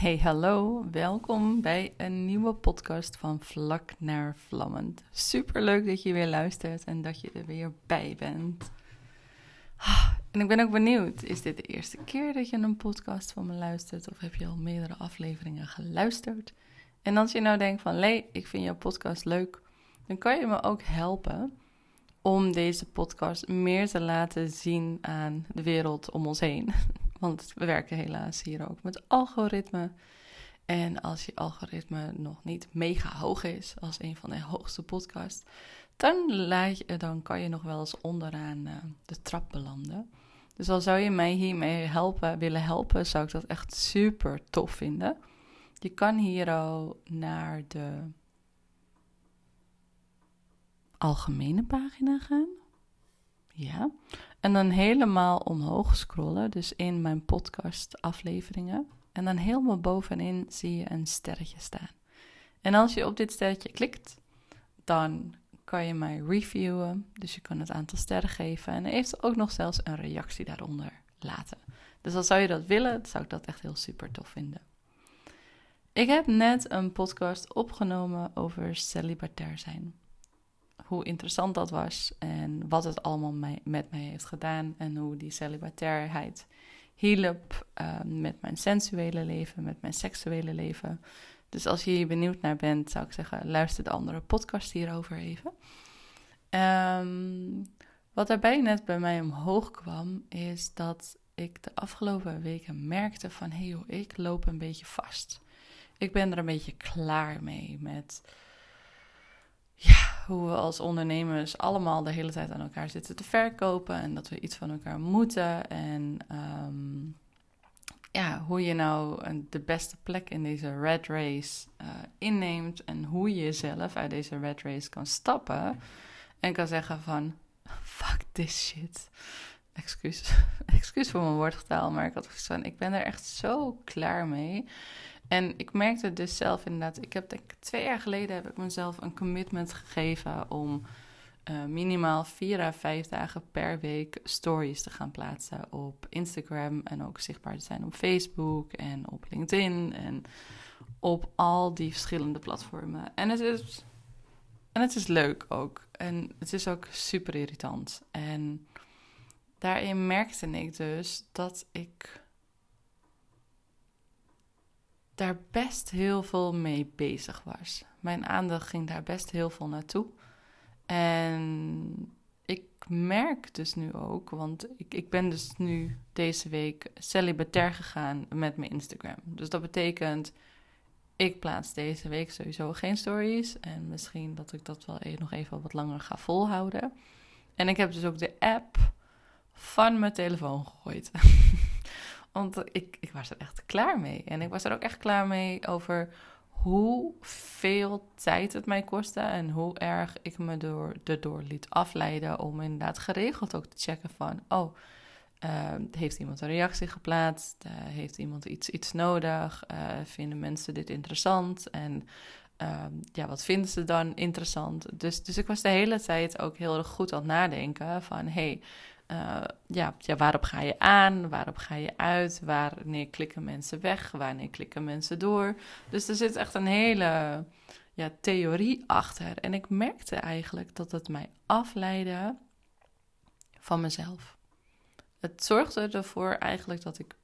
Hey, hallo. Welkom bij een nieuwe podcast van Vlak naar Vlammend. Super leuk dat je weer luistert en dat je er weer bij bent. Ah, en ik ben ook benieuwd, is dit de eerste keer dat je een podcast van me luistert of heb je al meerdere afleveringen geluisterd? En als je nou denkt van, Lee, ik vind jouw podcast leuk, dan kan je me ook helpen om deze podcast meer te laten zien aan de wereld om ons heen. Want we werken helaas hier ook met algoritme. En als je algoritme nog niet mega hoog is, als een van de hoogste podcasts, dan, dan kan je nog wel eens onderaan uh, de trap belanden. Dus al zou je mij hiermee helpen, willen helpen, zou ik dat echt super tof vinden. Je kan hier al naar de algemene pagina gaan. Ja. En dan helemaal omhoog scrollen, dus in mijn podcast afleveringen. En dan helemaal bovenin zie je een sterretje staan. En als je op dit sterretje klikt, dan kan je mij reviewen. Dus je kan het aantal sterren geven. En heeft ook nog zelfs een reactie daaronder laten. Dus als zou je dat willen, zou ik dat echt heel super tof vinden. Ik heb net een podcast opgenomen over celibatair zijn hoe interessant dat was en wat het allemaal met mij heeft gedaan en hoe die celibatairheid hielp uh, met mijn sensuele leven, met mijn seksuele leven. Dus als je hier benieuwd naar bent, zou ik zeggen, luister de andere podcast hierover even. Um, wat daarbij net bij mij omhoog kwam, is dat ik de afgelopen weken merkte van, hé hey ik loop een beetje vast. Ik ben er een beetje klaar mee met ja, hoe we als ondernemers allemaal de hele tijd aan elkaar zitten te verkopen en dat we iets van elkaar moeten. En ehm, ja, hoe je nou de beste plek in deze red race uh, inneemt en hoe je jezelf uit deze red race kan stappen en kan zeggen van fuck this shit. Excuus, excuus voor mijn woordgetaal, maar ik had van ik ben er echt zo klaar mee. En ik merkte dus zelf inderdaad, ik heb denk ik twee jaar geleden heb ik mezelf een commitment gegeven om uh, minimaal vier à vijf dagen per week stories te gaan plaatsen op Instagram en ook zichtbaar te zijn op Facebook en op LinkedIn en op al die verschillende platformen. En het is, en het is leuk ook. En het is ook super irritant. En daarin merkte ik dus dat ik daar best heel veel mee bezig was. Mijn aandacht ging daar best heel veel naartoe. En ik merk dus nu ook, want ik, ik ben dus nu deze week celibatair gegaan met mijn Instagram. Dus dat betekent, ik plaats deze week sowieso geen stories. En misschien dat ik dat wel e-, nog even wat langer ga volhouden. En ik heb dus ook de app van mijn telefoon gegooid. Want ik, ik was er echt klaar mee. En ik was er ook echt klaar mee over hoeveel tijd het mij kostte en hoe erg ik me door, erdoor liet afleiden om inderdaad geregeld ook te checken van, oh, uh, heeft iemand een reactie geplaatst? Uh, heeft iemand iets, iets nodig? Uh, vinden mensen dit interessant? En ehm, ja, wat vinden ze dan interessant? Dus, dus ik was de hele tijd ook heel erg goed aan het nadenken van, hey, uh, ja, waarop ga je aan? Waarop ga je uit? Wanneer klikken mensen weg? Wanneer klikken mensen door? Dus er zit echt een hele ja, theorie achter. En ik merkte eigenlijk dat het mij afleidde van mezelf. Het zorgde ervoor eigenlijk dat ik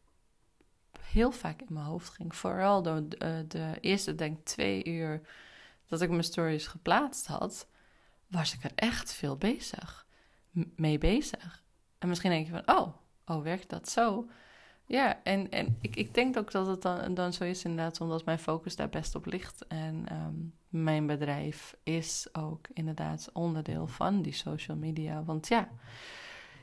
heel vaak in mijn hoofd ging. Vooral de, de, de eerste, denk twee uur dat ik mijn stories geplaatst had, was ik er echt veel bezig mee bezig. En misschien denk je van, oh, oh, werkt dat zo? Ja, en, en ik, ik denk ook dat het dan, dan zo is inderdaad, omdat mijn focus daar best op ligt. En ehm, mijn bedrijf is ook inderdaad onderdeel van die social media. Want ja,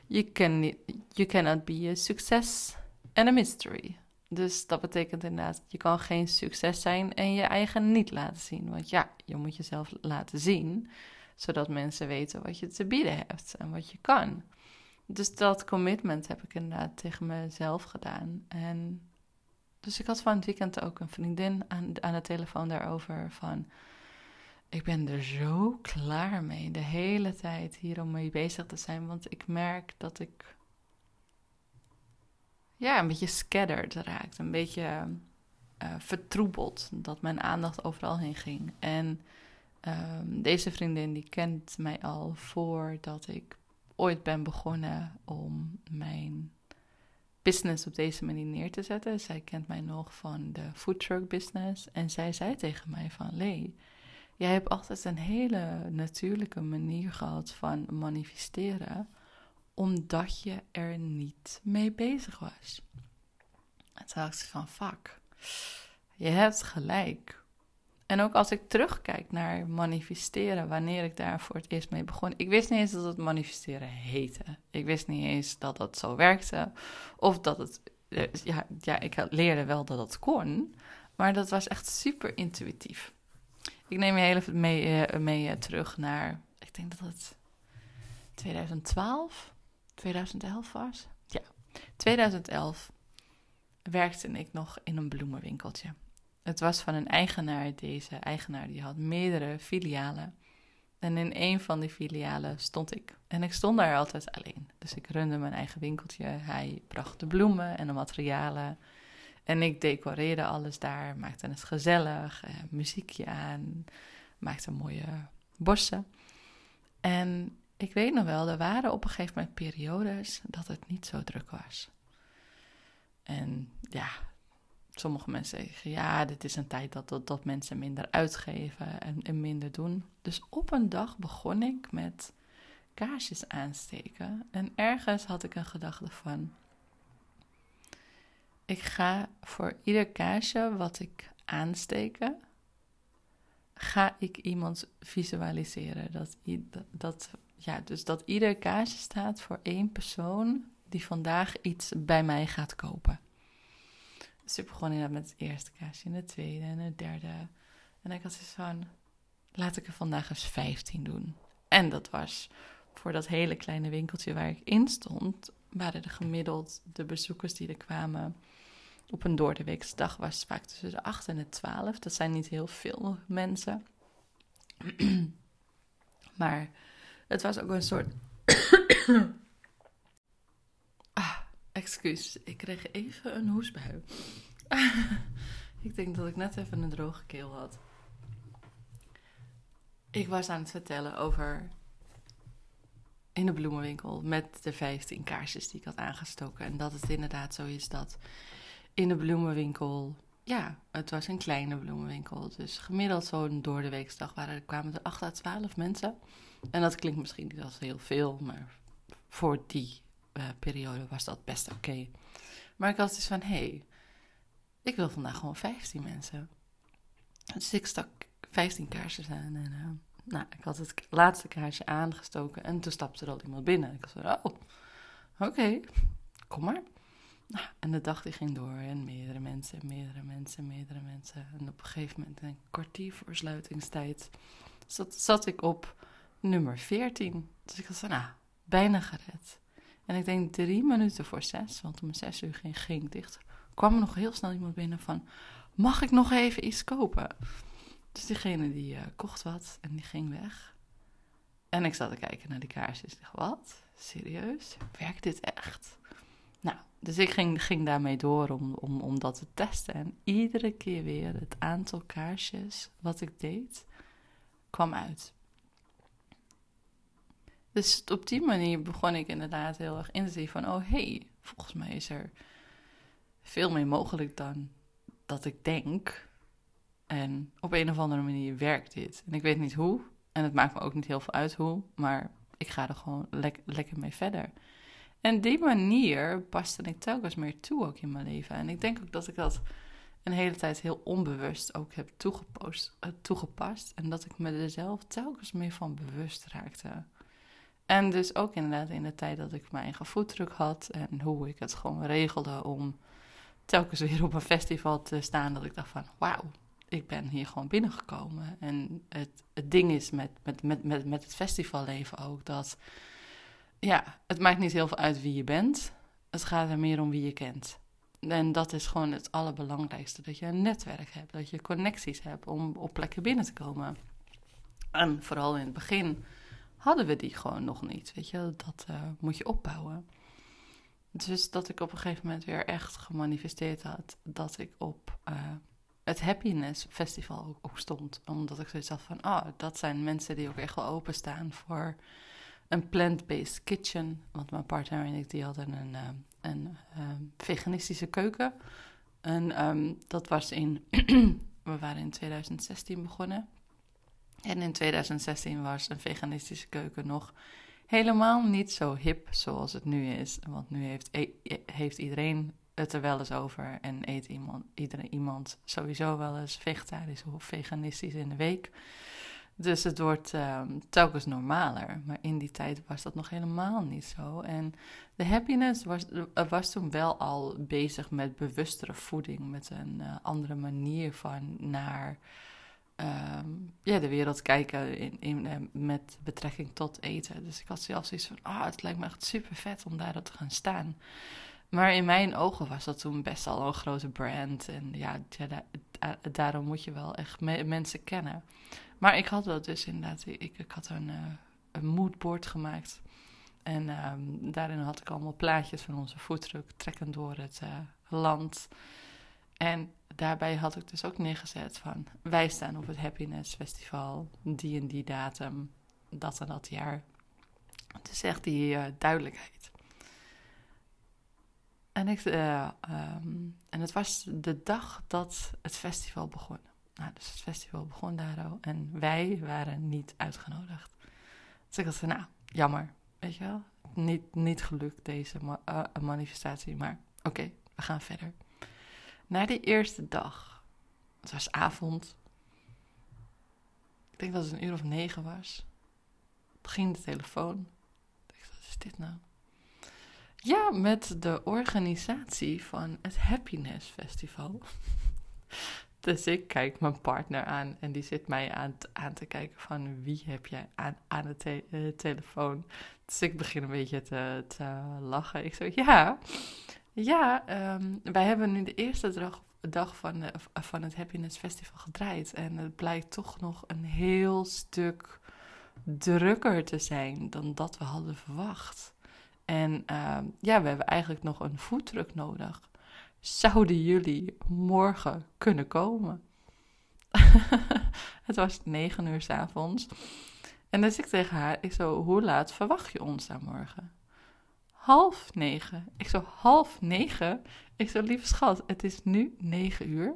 you, can, you cannot be a success and a mystery. Dus dat betekent inderdaad, je kan geen succes zijn en je eigen niet laten zien. Want ja, je moet jezelf laten zien, zodat mensen weten wat je te bieden hebt en wat je kan. Dus dat commitment heb ik inderdaad tegen mezelf gedaan. En dus ik had van het weekend ook een vriendin aan, aan de telefoon daarover van... Ik ben er zo klaar mee de hele tijd hier om mee bezig te zijn. Want ik merk dat ik ja, een beetje scattered raakt. Een beetje uh, vertroebeld. Dat mijn aandacht overal heen ging. En ehm, deze vriendin die kent mij al voordat ik ooit ben begonnen om mijn business op deze manier neer te zetten. Zij kent mij nog van de foodtruck business. En zij zei tegen mij van... Lee, jij hebt altijd een hele natuurlijke manier gehad van manifesteren... omdat je er niet mee bezig was. En toen dacht ik van, fuck, je hebt gelijk. En ook als ik terugkijk naar manifesteren, wanneer ik daar voor het eerst mee begon. Ik wist niet eens dat het manifesteren heette. Ik wist niet eens dat dat zo werkte. Of dat het. Eh, ja, ja ik leerde wel dat het kon. Maar dat was echt super intuïtief. Ik neem je heel even mee, uh, mee uh, terug naar. Ik denk dat het 2012, 2011 was. Ja, 2011 werkte ik nog in een bloemenwinkeltje. Het was van een eigenaar. Deze eigenaar die had meerdere filialen. En in een van die filialen stond ik. En ik stond daar altijd alleen. Dus ik runde mijn eigen winkeltje. Hij bracht de bloemen en de materialen. En ik decoreerde alles daar. Maakte het gezellig. Eh, muziekje aan. Maakte mooie bossen. En ik weet nog wel, er waren op een gegeven moment periodes dat het niet zo druk was. En ja, sommige mensen zeggen ja, dit is een tijd dat, dat, dat mensen minder uitgeven en, en minder doen. Dus op een dag begon ik met kaarsjes aansteken. En ergens had ik een gedachte van: ik ga voor ieder kaarsje wat ik aansteken, ga ik iemand visualiseren. Dat, dat, ja, dus dat ieder kaarsje staat voor één persoon die vandaag iets bij mij gaat kopen. Dus ik begon inderdaad met het eerste kaarsje, en het tweede en het derde. En ik had zoiets van, laat ik er vandaag eens 15 doen. En dat was voor dat hele kleine winkeltje waar ik in stond, waren er gemiddeld de bezoekers die er kwamen. Op een doordeweekse dag was het vaak tussen de 8 en de 12. Dat zijn niet heel veel mensen. maar het was ook een soort Excuus, ik kreeg even een hoesbui. ik denk dat ik net even een droge keel had. Ik was aan het vertellen over in de bloemenwinkel met de 15 kaarsjes die ik had aangestoken. En dat het inderdaad zo is dat in de bloemenwinkel, ja, het was een kleine bloemenwinkel. Dus gemiddeld zo'n door de waren, er kwamen er 8 à 12 mensen. En dat klinkt misschien niet als heel veel, maar voor die uh, periode was dat best oké. Maar ik had dus van, hé, hey, ik wil vandaag gewoon 15 mensen. Dus ik stak 15 kaarsjes aan en uh, nou, ik had het laatste kaarsje aangestoken en toen stapte er al iemand binnen. Ik was van, oh, oké, kom maar. Nou, en de dag die ging door en meerdere mensen, meerdere mensen, meerdere mensen. En op een gegeven moment, een kwartier voor sluitingstijd, zat, zat ik op nummer 14. Dus ik had van, nou, bijna gered. En ik denk drie minuten voor zes, want om zes uur ging, ging dicht, kwam er nog heel snel iemand binnen van, mag ik nog even iets kopen? Dus diegene die uh, kocht wat en die ging weg. En ik zat te kijken naar die kaarsjes. Ik dacht, wat? Serieus? Werkt dit echt? Nou, dus ik ging, ging daarmee door om, om, om dat te testen. En iedere keer weer het aantal kaarsjes wat ik deed, kwam uit. Dus op die manier begon ik inderdaad heel erg in te zien van, oh hey, volgens mij is er veel meer mogelijk dan dat ik denk. En op een of andere manier werkt dit. En ik weet niet hoe. En het maakt me ook niet heel veel uit hoe. Maar ik ga er gewoon lekker mee verder. En die manier paste ik telkens meer toe ook in mijn leven. En ik denk ook dat ik dat een hele tijd heel onbewust ook heb eh, toegepast. En dat ik me er zelf telkens meer van bewust raakte. En dus ook inderdaad in de tijd dat ik mijn eigen voetdruk had en hoe ik het gewoon regelde om telkens weer op een festival te staan, dat ik dacht van wauw, ik ben hier gewoon binnengekomen. En het, het ding is met, met, met, met, met het festivalleven ook dat, ja, het maakt niet heel veel uit wie je bent. Het gaat er meer om wie je kent. En dat is gewoon het allerbelangrijkste, dat je een netwerk hebt, dat je connecties hebt om op plekken binnen te komen. En vooral in het begin hadden we die gewoon nog niet. Weet je, dat uh, moet je opbouwen. Dus dat ik op een gegeven moment weer echt gemanifesteerd had dat ik op uh, het Happiness Festival ook, stond. Omdat ik zoiets had van, ah, dat zijn mensen die ook echt wel openstaan voor een plant-based kitchen. Want mijn partner en ik die hadden een, uh, een uh, veganistische keuken. En um, dat was in, we waren in 2016 begonnen. En in 2016 was een veganistische keuken nog helemaal niet zo hip zoals het nu is. Want nu heeft, e heeft iedereen het er wel eens over en eet iemand, iedereen iemand sowieso wel eens vegetarisch of veganistisch in de week. Dus het wordt um, telkens normaler. Maar in die tijd was dat nog helemaal niet zo. En de happiness was, was toen wel al bezig met bewustere voeding. Met een uh, andere manier van naar um, ja, de wereld kijken in, in, uh, met betrekking tot eten. Dus ik had zelfs iets van, ah, het lijkt me echt super vet om daar te gaan staan. Maar in mijn ogen was dat toen best al een grote brand. En ja, ja da daarom moet je wel echt me mensen kennen. Maar ik had dat dus inderdaad. Ik, ik had een, uh, een moodboard gemaakt. En um, daarin had ik allemaal plaatjes van onze voetdruk trekkend door het uh, land. En daarbij had ik dus ook neergezet van... wij staan op het Happiness Festival, die en die datum, dat en dat jaar. Is echt die uh, duidelijkheid. En, ik, uh, um, en het was de dag dat het festival begon. Nou, dus het festival begon daar al en wij waren niet uitgenodigd. Dus ik dacht, nou, jammer, weet je wel. Niet, niet gelukt deze uh, manifestatie, maar oké, we gaan verder. Na die eerste dag, het was avond, ik denk dat het een uur of negen was, ging de telefoon. Ik dacht, wat is dit nou? Ja, met de organisatie van het Happiness Festival. Dus ik kijk mijn partner aan en die zit mij aan, aan te kijken van wie heb jij aan, de te uh, telefoon. Dus ik begin een beetje te, te lachen. Ik zeg ja, ja um, wij hebben nu de eerste dag, dag van, van het Happiness Festival gedraaid. En het blijkt toch nog een heel stuk drukker te zijn dan dat we hadden verwacht. En uh, ja, we hebben eigenlijk nog een voetdruk nodig. Zouden jullie morgen kunnen komen? het was negen uur s avonds. En dus ik tegen haar, ik zo, hoe laat verwacht je ons dan morgen? Half negen. Ik zo, half negen? Ik zo, lieve schat, het is nu negen uur.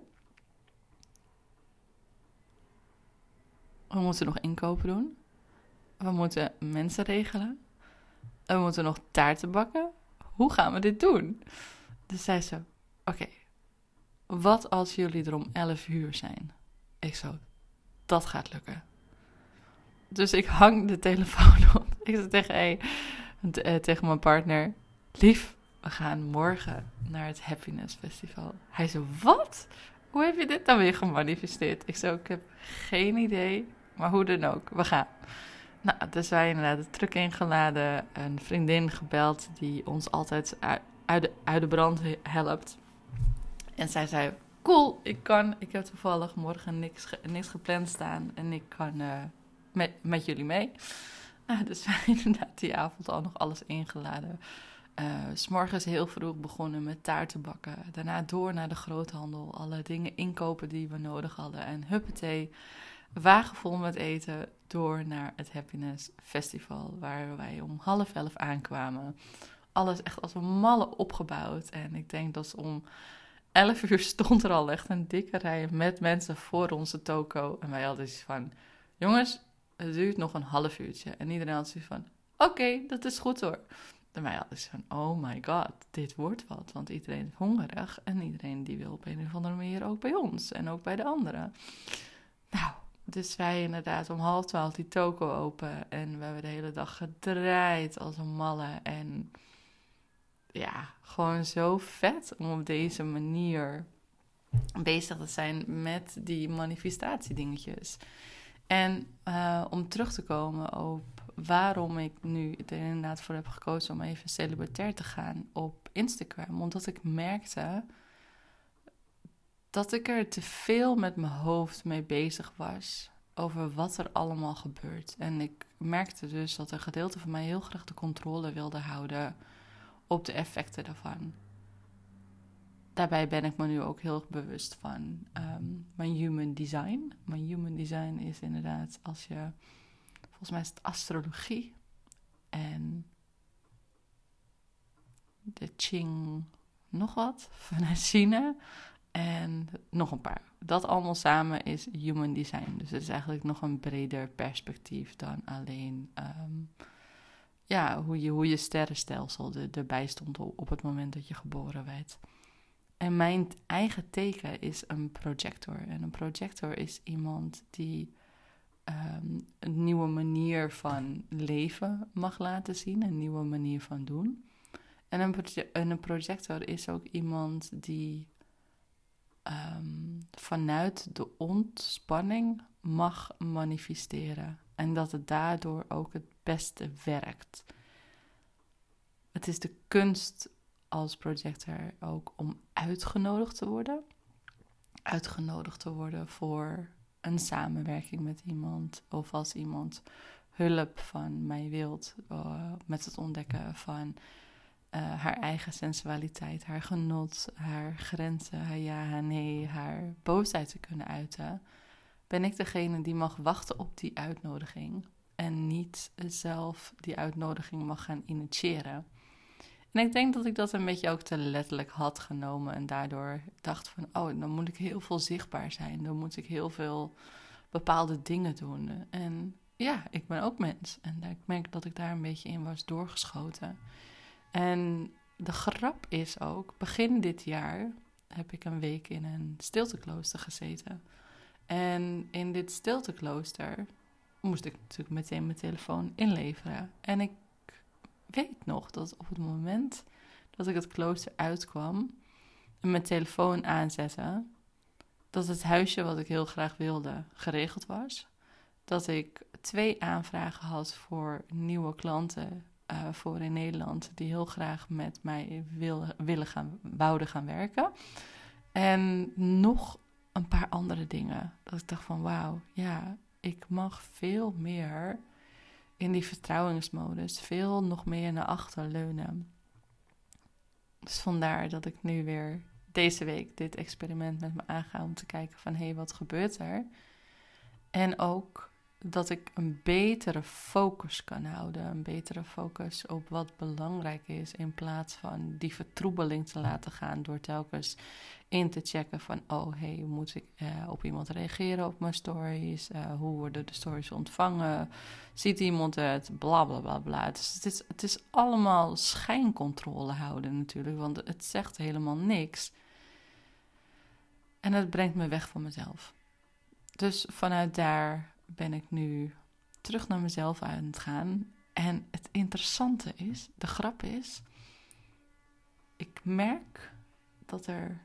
We moeten nog inkopen doen. We moeten mensen regelen. En we moeten nog taarten bakken. Hoe gaan we dit doen? Dus zei ze: Oké, wat als jullie er om 11 uur zijn? Ik zo: Dat gaat lukken. Dus ik hang de telefoon op. Ik zeg tegen, hey, eh, tegen mijn partner: Lief, we gaan morgen naar het Happiness Festival. Hij zei: Wat? Hoe heb je dit dan weer gemanifesteerd? Ik zo: Ik heb geen idee, maar hoe dan ook, we gaan. Nou, dus wij inderdaad de truck ingeladen, een vriendin gebeld die ons altijd uit de, uit de brand helpt. En zij zei, cool, ik kan, ik heb toevallig morgen niks, niks gepland staan en ik kan met, met jullie mee. Nou, dus wij inderdaad die avond al nog alles ingeladen. Uh, S'morgens heel vroeg begonnen met taarten bakken. Daarna door naar de groothandel. Alle dingen inkopen die we nodig hadden. En huppatee, wagen vol met eten door naar het Happiness Festival, waar wij om half elf aankwamen. Alles echt als een malle opgebouwd. En ik denk dat om elf uur stond er al echt een dikke rij met mensen voor onze toko. En wij hadden zoiets van, jongens, het duurt nog een half uurtje. En iedereen had zoiets van, oké, dat is goed hoor. En wij hadden zoiets van, oh my god, dit wordt wat. Want iedereen is hongerig en iedereen die wil op een of andere manier ook bij ons. En ook bij de anderen. Nou, dus wij inderdaad om half twaalf die toko open. En we hebben de hele dag gedraaid als een malle. En ja, gewoon zo vet om op deze manier bezig te zijn met die manifestatiedingetjes. En uh, om terug te komen op waarom ik nu er inderdaad voor heb gekozen om even celibatair te gaan op Instagram. Omdat ik merkte dat ik er te veel met mijn hoofd mee bezig was over wat er allemaal gebeurt. En ik merkte dus dat een gedeelte van mij heel graag de controle wilde houden op de effecten daarvan. Daarbij ben ik me nu ook heel bewust van ehm, mijn human design. Mijn human design is inderdaad als je, volgens mij is het astrologie en de Qing nog wat vanuit China en nog een paar. Dat allemaal samen is human design. Dus het is eigenlijk nog een breder perspectief dan alleen ehm, ja, hoe, je, hoe je sterrenstelsel er, erbij stond op het moment dat je geboren werd. En mijn eigen teken is een projector. En een projector is iemand die um, een nieuwe manier van leven mag laten zien, een nieuwe manier van doen. En een, een projector is ook iemand die um, vanuit de ontspanning mag manifesteren. En dat het daardoor ook het beste werkt. Het is de kunst als projector ook om uitgenodigd te worden. Uitgenodigd te worden voor een samenwerking met iemand. Of als iemand hulp van mij wilt uh, met het ontdekken van uh, haar eigen sensualiteit, haar genot, haar grenzen, haar ja, haar nee, haar boosheid te kunnen uiten, ben ik degene die mag wachten op die uitnodiging en niet zelf die uitnodiging mag gaan initiëren. En ik denk dat ik dat een beetje ook te letterlijk had genomen en daardoor dacht van, oh, dan moet ik heel veel zichtbaar zijn, dan moet ik heel veel bepaalde dingen doen. En ja, ik ben ook mens en ik merk dat ik daar een beetje in was doorgeschoten. En de grap is ook, begin dit jaar heb ik een week in een stilteklooster gezeten. En in dit stilteklooster moest ik natuurlijk meteen mijn telefoon inleveren. En ik weet nog dat op het moment dat ik het klooster uitkwam en mijn telefoon aanzette, dat het huisje wat ik heel graag wilde geregeld was. Dat ik twee aanvragen had voor nieuwe klanten uh, voor in Nederland die heel graag met mij willen, willen gaan, wouden gaan werken. En nog een paar andere dingen. Dat ik dacht van wauw, ja, ik mag veel meer in die vertrouwingsmodus, veel nog meer naar achter leunen. Dus vandaar dat ik nu weer deze week dit experiment met me aanga om te kijken van hé, hey, wat gebeurt er? En ook dat ik een betere focus kan houden. Een betere focus op wat belangrijk is. In plaats van die vertroebeling te laten gaan door telkens in te checken van... oh, hey, moet ik eh, op iemand reageren op mijn stories? Uh, hoe worden de stories ontvangen? Ziet iemand het? Bla, bla, bla, bla. Dus het is, het is allemaal schijncontrole houden natuurlijk. Want het zegt helemaal niks. En het brengt me weg van mezelf. Dus vanuit daar ben ik nu terug naar mezelf aan het gaan. En het interessante is, de grap is, ik merk dat er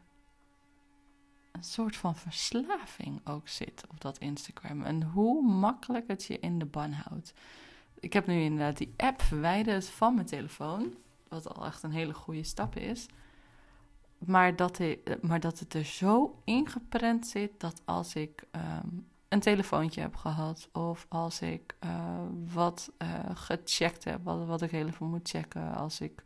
een soort van verslaving ook zit op dat Instagram. En hoe makkelijk het je in de ban houdt. Ik heb nu inderdaad die app verwijderd van mijn telefoon. Wat al echt een hele goede stap is. Maar dat, het, maar dat het er zo ingeprent zit dat als ik ehm, een telefoontje heb gehad. Of als ik uh, wat uh, gecheckt heb, wat, wat ik heel even moet checken. Als ik,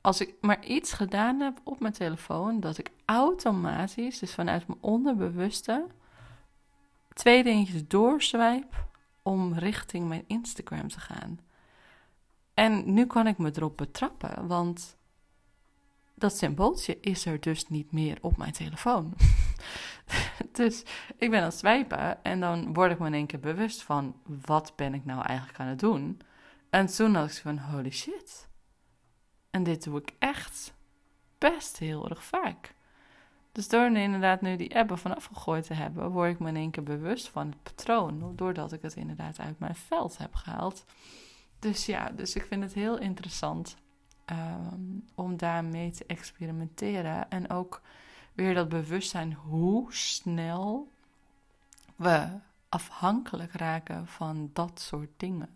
als ik maar iets gedaan heb op mijn telefoon, dat ik automatisch, dus vanuit mijn onderbewuste, twee dingetjes doorswipe om richting mijn Instagram te gaan. En nu kan ik me erop betrappen, want dat symbooltje is er dus niet meer op mijn telefoon. dus ik ben aan het swipen en dan word ik me in één keer bewust van wat ben ik nou eigenlijk aan het doen. En toen had ik van holy shit. En dit doe ik echt best heel erg vaak. Dus door inderdaad nu die app vanaf gegooid te hebben, word ik me in één keer bewust van het patroon. Doordat ik het inderdaad uit mijn veld heb gehaald. Dus ja, dus ik vind het heel interessant um, om daarmee te experimenteren. En ook weer dat bewustzijn hoe snel we afhankelijk raken van dat soort dingen.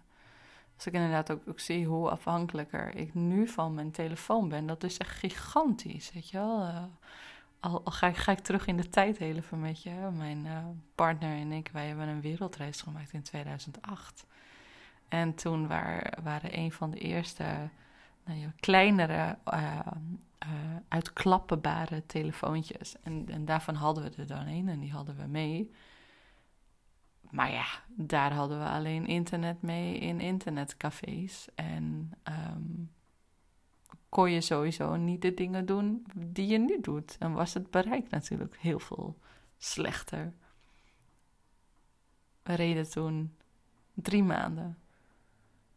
Als ik inderdaad ook, ook zie hoe afhankelijker ik nu van mijn telefoon ben, dat is echt gigantisch, weet je wel. Uh, al, al ga, ga, ik terug in de tijd heel even met je. Mijn uh, partner en ik, wij hebben een wereldreis gemaakt in 2008. En toen waren, waren een van de eerste nou kleinere uh, uh, telefoontjes. En, en daarvan hadden we er dan een en die hadden we mee. Maar ja, daar hadden we alleen internet mee in internetcafés. En um, kon je sowieso niet de dingen doen die je nu doet. En was het bereik natuurlijk heel veel slechter. We reden toen drie maanden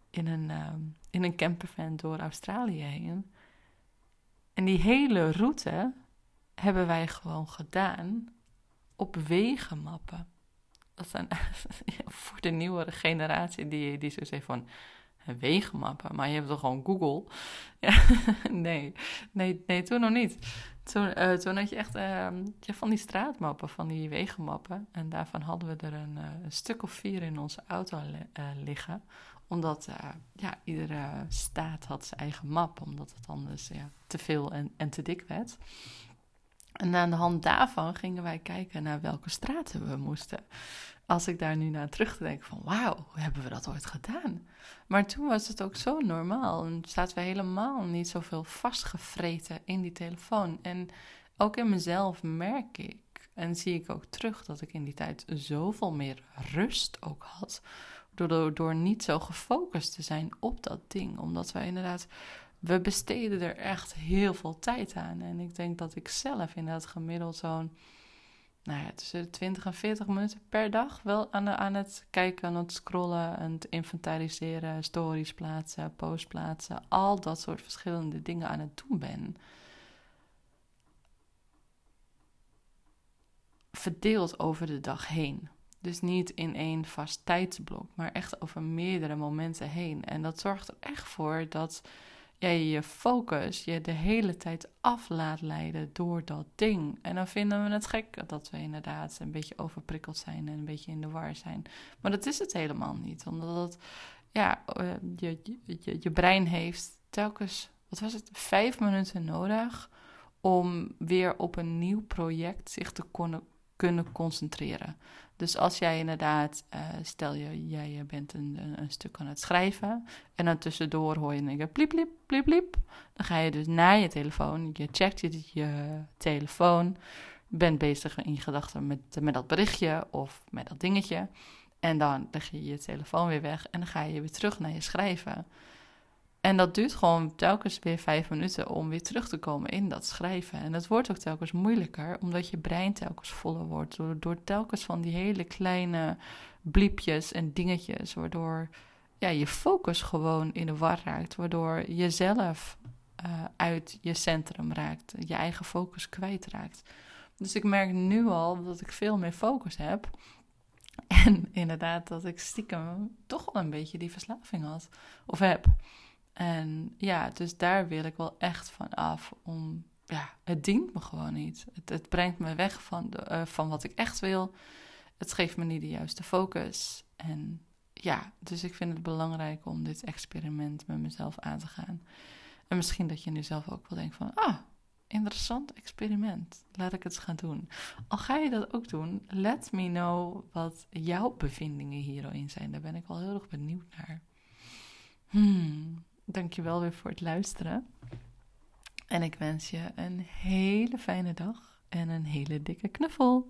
in een, um, in een campervan door Australië heen. En die hele route hebben wij gewoon gedaan op wegenmappen. Dat zijn voor de nieuwere generatie die, die zo zegt van wegenmappen. Maar je hebt toch gewoon Google? Ja, nee, nee, nee, toen nog niet. Toen, uh, had je echt uh, van die straatmappen, van die wegenmappen. En daarvan hadden we er een, een stuk of vier in onze auto uh, liggen. Omdat ja, iedere staat had zijn eigen map, omdat het anders ja, te veel en, en te dik werd. En aan de hand daarvan gingen wij kijken naar welke straten we moesten als ik daar nu naar terug denk van wauw, hoe hebben we dat ooit gedaan? Maar toen was het ook zo normaal en zaten we helemaal niet zoveel vastgevreten in die telefoon. En ook in mezelf merk ik en zie ik ook terug dat ik in die tijd zoveel meer rust ook had. Door, door niet zo gefocust te zijn op dat ding. Omdat wij inderdaad, we besteden er echt heel veel tijd aan. En ik denk dat ik zelf inderdaad gemiddeld zo'n nou ja, tussen de 20 en 40 minuten per dag wel aan, aan het kijken, aan het scrollen, aan het inventariseren, stories plaatsen, posts plaatsen, al dat soort verschillende dingen aan het doen ben. Verdeeld over de dag heen. Dus niet in één vast tijdsblok, maar echt over meerdere momenten heen. En dat zorgt er echt voor dat jij je focus je de hele tijd af laat leiden door dat ding. En dan vinden we het gek dat we inderdaad een beetje overprikkeld zijn en een beetje in de war zijn. Maar dat is het helemaal niet, omdat het, ja, eh, je, je, je brein heeft telkens, wat was het, vijf minuten nodig om weer op een nieuw project zich te kunnen, concentreren. Dus als jij inderdaad, uh, stel je, jij bent een, een, stuk aan het schrijven en dan tussendoor hoor je een pliep, pliep, pliep, pliep. Dan ga je dus naar je telefoon, je checkt je, je telefoon, bent bezig in gedachten met, met dat berichtje of met dat dingetje. En dan leg je je telefoon weer weg en dan ga je weer terug naar je schrijven. En dat duurt gewoon telkens weer vijf minuten om weer terug te komen in dat schrijven. En dat wordt ook telkens moeilijker, omdat je brein telkens voller wordt. Door, door telkens van die hele kleine bliepjes en dingetjes, waardoor ja, je focus gewoon in de war raakt. Waardoor je zelf uh, uit je centrum raakt, je eigen focus kwijtraakt. Dus ik merk nu al dat ik veel meer focus heb. En inderdaad dat ik stiekem toch wel een beetje die verslaving had of heb. En ja, dus daar wil ik wel echt van af. Om, ja, het dient me gewoon niet. Het, het brengt me weg van, de, uh, van wat ik echt wil. Het geeft me niet de juiste focus. En ja, dus ik vind het belangrijk om dit experiment met mezelf aan te gaan. En misschien dat je nu zelf ook wel denkt van, ah, interessant experiment. Laat ik het eens gaan doen. Al ga je dat ook doen, let me know wat jouw bevindingen hierin zijn. Daar ben ik wel heel erg benieuwd naar. Hmm. Dankjewel weer voor het luisteren. En ik wens je een hele fijne dag en een hele dikke knuffel.